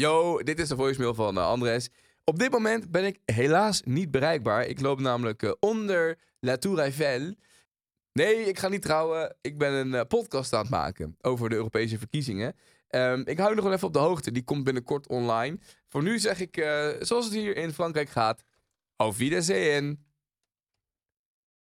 Yo, dit is de voicemail van uh, Andres. Op dit moment ben ik helaas niet bereikbaar. Ik loop namelijk eh, onder La Tour Eiffel. Nee, ik ga niet trouwen. Ik ben een eh, podcast aan het maken over de Europese verkiezingen. Um, ik hou nog wel even op de hoogte. Die komt binnenkort online. Voor nu zeg ik, zoals het hier in Frankrijk gaat, auf Wiedersehen.